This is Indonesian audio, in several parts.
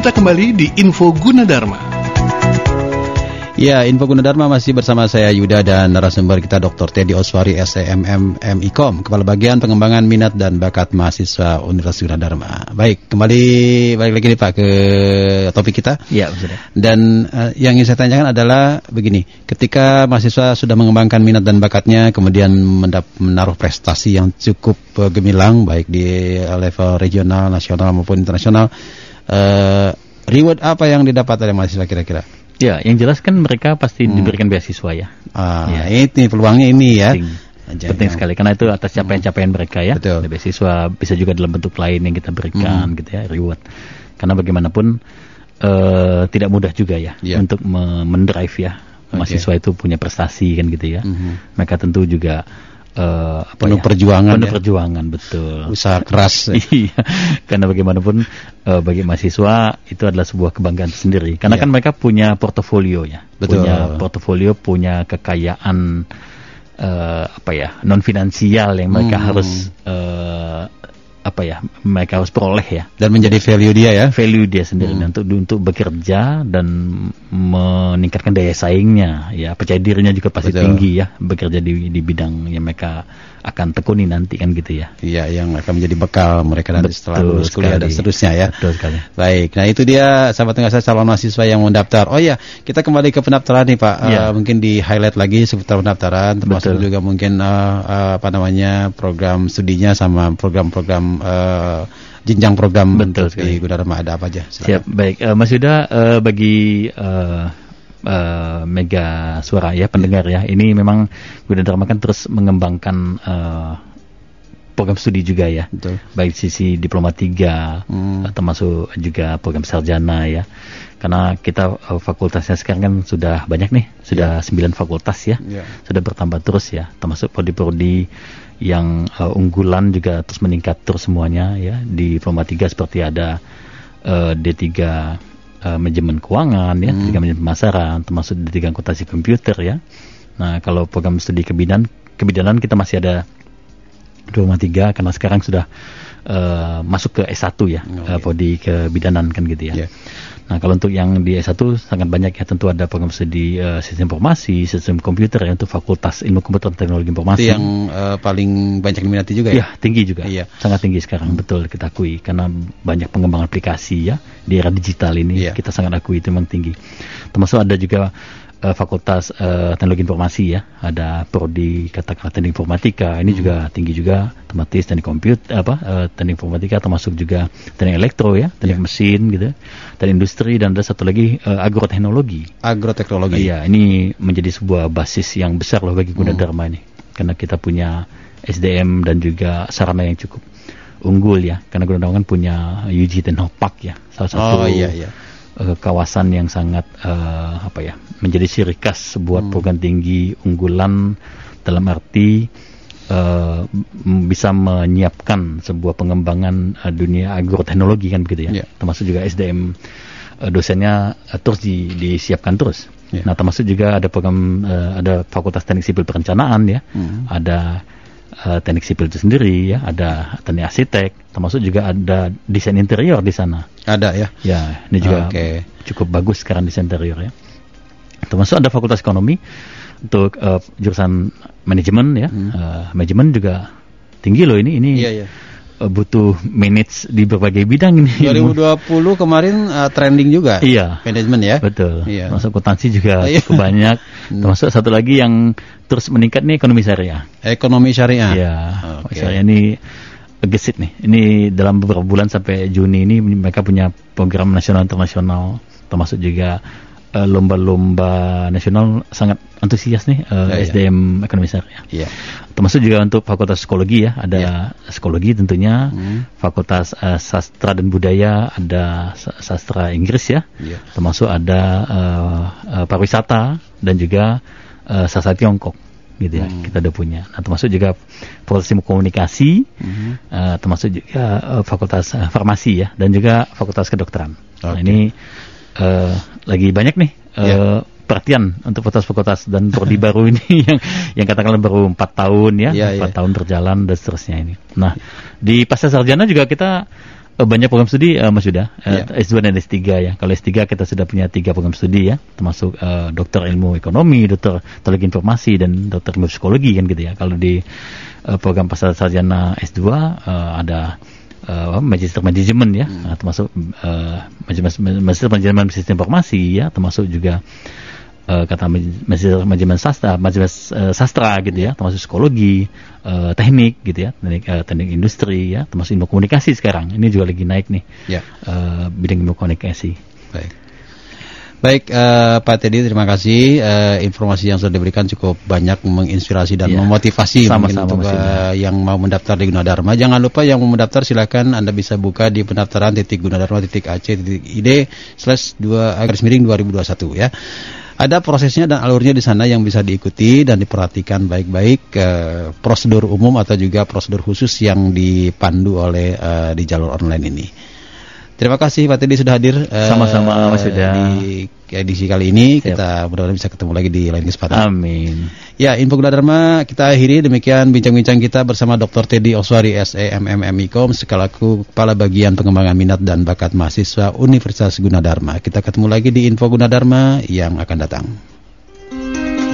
kita kembali di Info Gunadarma. Ya, Info Gunadarma masih bersama saya Yuda dan narasumber kita Dr. Teddy Oswari SEMM MIKOM, Kepala Bagian Pengembangan Minat dan Bakat Mahasiswa Universitas Gunadarma. Baik, kembali balik lagi nih Pak ke topik kita. Iya, sudah. Dan uh, yang ingin saya tanyakan adalah begini, ketika mahasiswa sudah mengembangkan minat dan bakatnya, kemudian menaruh prestasi yang cukup uh, gemilang, baik di level regional, nasional maupun internasional, uh, reward apa yang didapat oleh mahasiswa kira-kira? Ya, yang jelas kan mereka pasti hmm. diberikan beasiswa ya. Ah, ya. ini peluangnya ini ya. Penting, penting sekali karena itu atas capaian-capaian mereka ya. Betul. Ada beasiswa bisa juga dalam bentuk lain yang kita berikan hmm. gitu ya, reward. Karena bagaimanapun uh, tidak mudah juga ya yeah. untuk mendrive ya mahasiswa itu punya prestasi kan gitu ya. Hmm. Mereka tentu juga uh, penuh ya, perjuangan penuh ya? perjuangan betul usaha keras iya karena bagaimanapun uh, bagi mahasiswa itu adalah sebuah kebanggaan sendiri karena ya. kan mereka punya portofolio ya betul. punya portofolio punya kekayaan uh, apa ya non finansial yang mereka hmm. harus uh, apa ya mereka harus peroleh ya dan menjadi value dia ya value dia sendiri hmm. untuk untuk bekerja dan meningkatkan daya saingnya ya percaya dirinya juga pasti Betul. tinggi ya bekerja di di bidang yang mereka akan tekuni nanti kan gitu ya. Iya, yang akan menjadi bekal mereka nanti Betul setelah lulus kuliah dan seterusnya ya. Betul sekali. Baik, nah itu dia sahabat tengah saya calon mahasiswa yang mendaftar. Oh iya, kita kembali ke pendaftaran nih Pak. Ya. Uh, mungkin di highlight lagi seputar pendaftaran, termasuk Betul. juga mungkin uh, uh, apa namanya program studinya sama program-program uh, jenjang program Betul di Gunadarma ada apa aja? Silakan. Siap, baik. Uh, Mas Yuda uh, bagi uh, uh, mega suara ya pendengar ya. Ini memang Gunadarma kan terus mengembangkan uh, program studi juga ya. Betul. Baik sisi diploma 3 hmm. termasuk juga program sarjana ya. Karena kita uh, fakultasnya sekarang kan sudah banyak nih, sudah yeah. 9 fakultas ya. Yeah. Sudah bertambah terus ya, termasuk prodi-prodi yang uh, unggulan juga terus meningkat terus semuanya ya. Di diploma 3 seperti ada uh, D3 uh, manajemen keuangan ya, hmm. manajemen pemasaran, termasuk di tiga akuntansi komputer ya. Nah, kalau program studi kebidanan kebidanan kita masih ada dua tiga karena sekarang sudah uh, masuk ke S1 ya, oh, uh, prodi kebidanan kan gitu ya. Yeah. Nah, kalau untuk yang di S1 sangat banyak ya tentu ada program studi uh, sistem informasi, sistem komputer ya untuk Fakultas Ilmu Komputer dan Teknologi Informasi. Itu yang uh, paling banyak diminati juga ya? Iya, tinggi juga. Iya. Sangat tinggi sekarang, betul kita akui karena banyak pengembangan aplikasi ya di era digital ini iya. kita sangat akui itu memang tinggi. Termasuk ada juga uh, Fakultas uh, Teknologi Informasi ya, ada prodi katakanlah teknik informatika, ini hmm. juga tinggi juga, otomatis teknik komputer apa uh, teknik informatika termasuk juga teknik elektro ya, teknik yeah. mesin gitu, dan industri dan ada satu lagi uh, agroteknologi. Agroteknologi. Iya, ini menjadi sebuah basis yang besar loh bagi Gunadarma hmm. ini, karena kita punya SDM dan juga sarana yang cukup unggul ya, karena Gunadarma kan punya UG Teknopark ya, salah satu. Oh iya iya uh, kawasan yang sangat uh, apa ya menjadi ciri khas sebuah hmm. program tinggi unggulan dalam arti uh, bisa menyiapkan sebuah pengembangan uh, dunia agroteknologi kan begitu ya yeah. termasuk juga SDM uh, dosennya uh, terus di, disiapkan terus yeah. nah termasuk juga ada program uh, ada Fakultas Teknik Sipil Perencanaan ya hmm. ada uh, teknik sipil itu sendiri ya, ada teknik arsitek, termasuk juga ada desain interior di sana. Ada ya? Ya, ini juga okay. cukup bagus sekarang desain interior ya. Termasuk ada fakultas ekonomi untuk uh, jurusan manajemen ya, hmm. uh, manajemen juga tinggi loh ini ini. Iya, iya uh, butuh manage di berbagai bidang ini. 2020 kemarin uh, trending juga. Iya. Manajemen ya. Betul. Iya. Masuk akuntansi juga iya. cukup banyak. Hmm. Termasuk satu lagi yang terus meningkat nih ekonomi syariah. Ekonomi syariah. Iya. Okay. Syariah ini gesit nih. Ini dalam beberapa bulan sampai Juni ini mereka punya program nasional internasional termasuk juga Eh, lomba-lomba uh, nasional sangat antusias nih uh, ya, SDM ya. ekonomi syariah. Ya. Termasuk juga untuk fakultas psikologi ya, ada ya. psikologi tentunya, hmm. fakultas uh, sastra dan budaya, ada sastra Inggris ya, ya. termasuk ada uh, uh, pariwisata dan juga uh, sastra Tiongkok gitu ya hmm. kita udah punya. Nah termasuk juga fakultas ilmu komunikasi, hmm. uh, termasuk juga uh, fakultas uh, farmasi ya dan juga fakultas kedokteran. Okay. Nah ini uh, lagi banyak nih uh, eh, yeah. perhatian untuk fakultas-fakultas dan prodi baru ini yang yang katakanlah baru empat tahun ya, iya, empat yeah, tahun berjalan dan seterusnya ini. Nah di pasca sarjana juga kita banyak program studi uh, Mas Yuda, uh, yeah. S2 dan S3 ya. Kalau S3 kita sudah punya tiga program studi ya, termasuk uh, dokter ilmu ekonomi, dokter teknologi informasi dan dokter ilmu psikologi kan gitu ya. Kalau di uh, program pasar sarjana S2 uh, ada uh, magister manajemen ya, hmm. uh, termasuk uh, magister manajemen sistem informasi ya, termasuk juga uh, kata magister manajemen sastra, manajemen uh, sastra gitu ya, termasuk psikologi, uh, teknik gitu ya, teknik, uh, teknik industri ya, termasuk ilmu komunikasi sekarang. Ini juga lagi naik nih, yeah. uh, bidang ilmu komunikasi. Baik. Baik uh, Pak Teddy, terima kasih uh, informasi yang sudah diberikan cukup banyak menginspirasi dan ya, memotivasi sama, -sama untuk uh, yang mau mendaftar di Gunadarma. Jangan lupa yang mau mendaftar silakan Anda bisa buka di pendaftaran titik Gunadarma titik AC titik ID slash dua garis miring 2021 ya. Ada prosesnya dan alurnya di sana yang bisa diikuti dan diperhatikan baik-baik uh, prosedur umum atau juga prosedur khusus yang dipandu oleh uh, di jalur online ini. Terima kasih Pak Teddy sudah hadir. Sama-sama uh, Mas Yuda. Di edisi kali ini Siap. kita mudah-mudahan bisa ketemu lagi di lain kesempatan. Amin. Ya, Info Dharma kita akhiri demikian bincang-bincang kita bersama Dr. Teddy Oswari SEMMMIKOM sekalaku Kepala Bagian Pengembangan Minat dan Bakat Mahasiswa Universitas Gunadarma. Kita ketemu lagi di Info Gunadarma yang akan datang.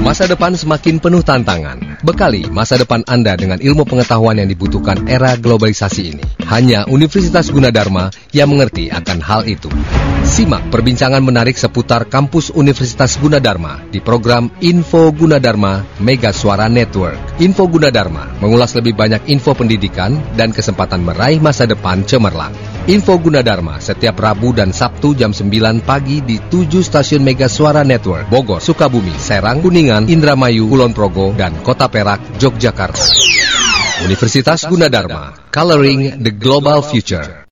Masa depan semakin penuh tantangan. Bekali masa depan Anda dengan ilmu pengetahuan yang dibutuhkan era globalisasi ini. Hanya Universitas Gunadarma yang mengerti akan hal itu. Simak perbincangan menarik seputar kampus Universitas Gunadarma di program Info Gunadarma Mega Suara Network. Info Gunadarma mengulas lebih banyak info pendidikan dan kesempatan meraih masa depan cemerlang. Info Gunadarma setiap Rabu dan Sabtu jam 9 pagi di 7 stasiun Mega Suara Network, Bogor, Sukabumi, Serang, Kuningan, Indramayu, Kulon Progo, dan Kota Perak, Yogyakarta. Universitas Gunadarma, Coloring the Global Future.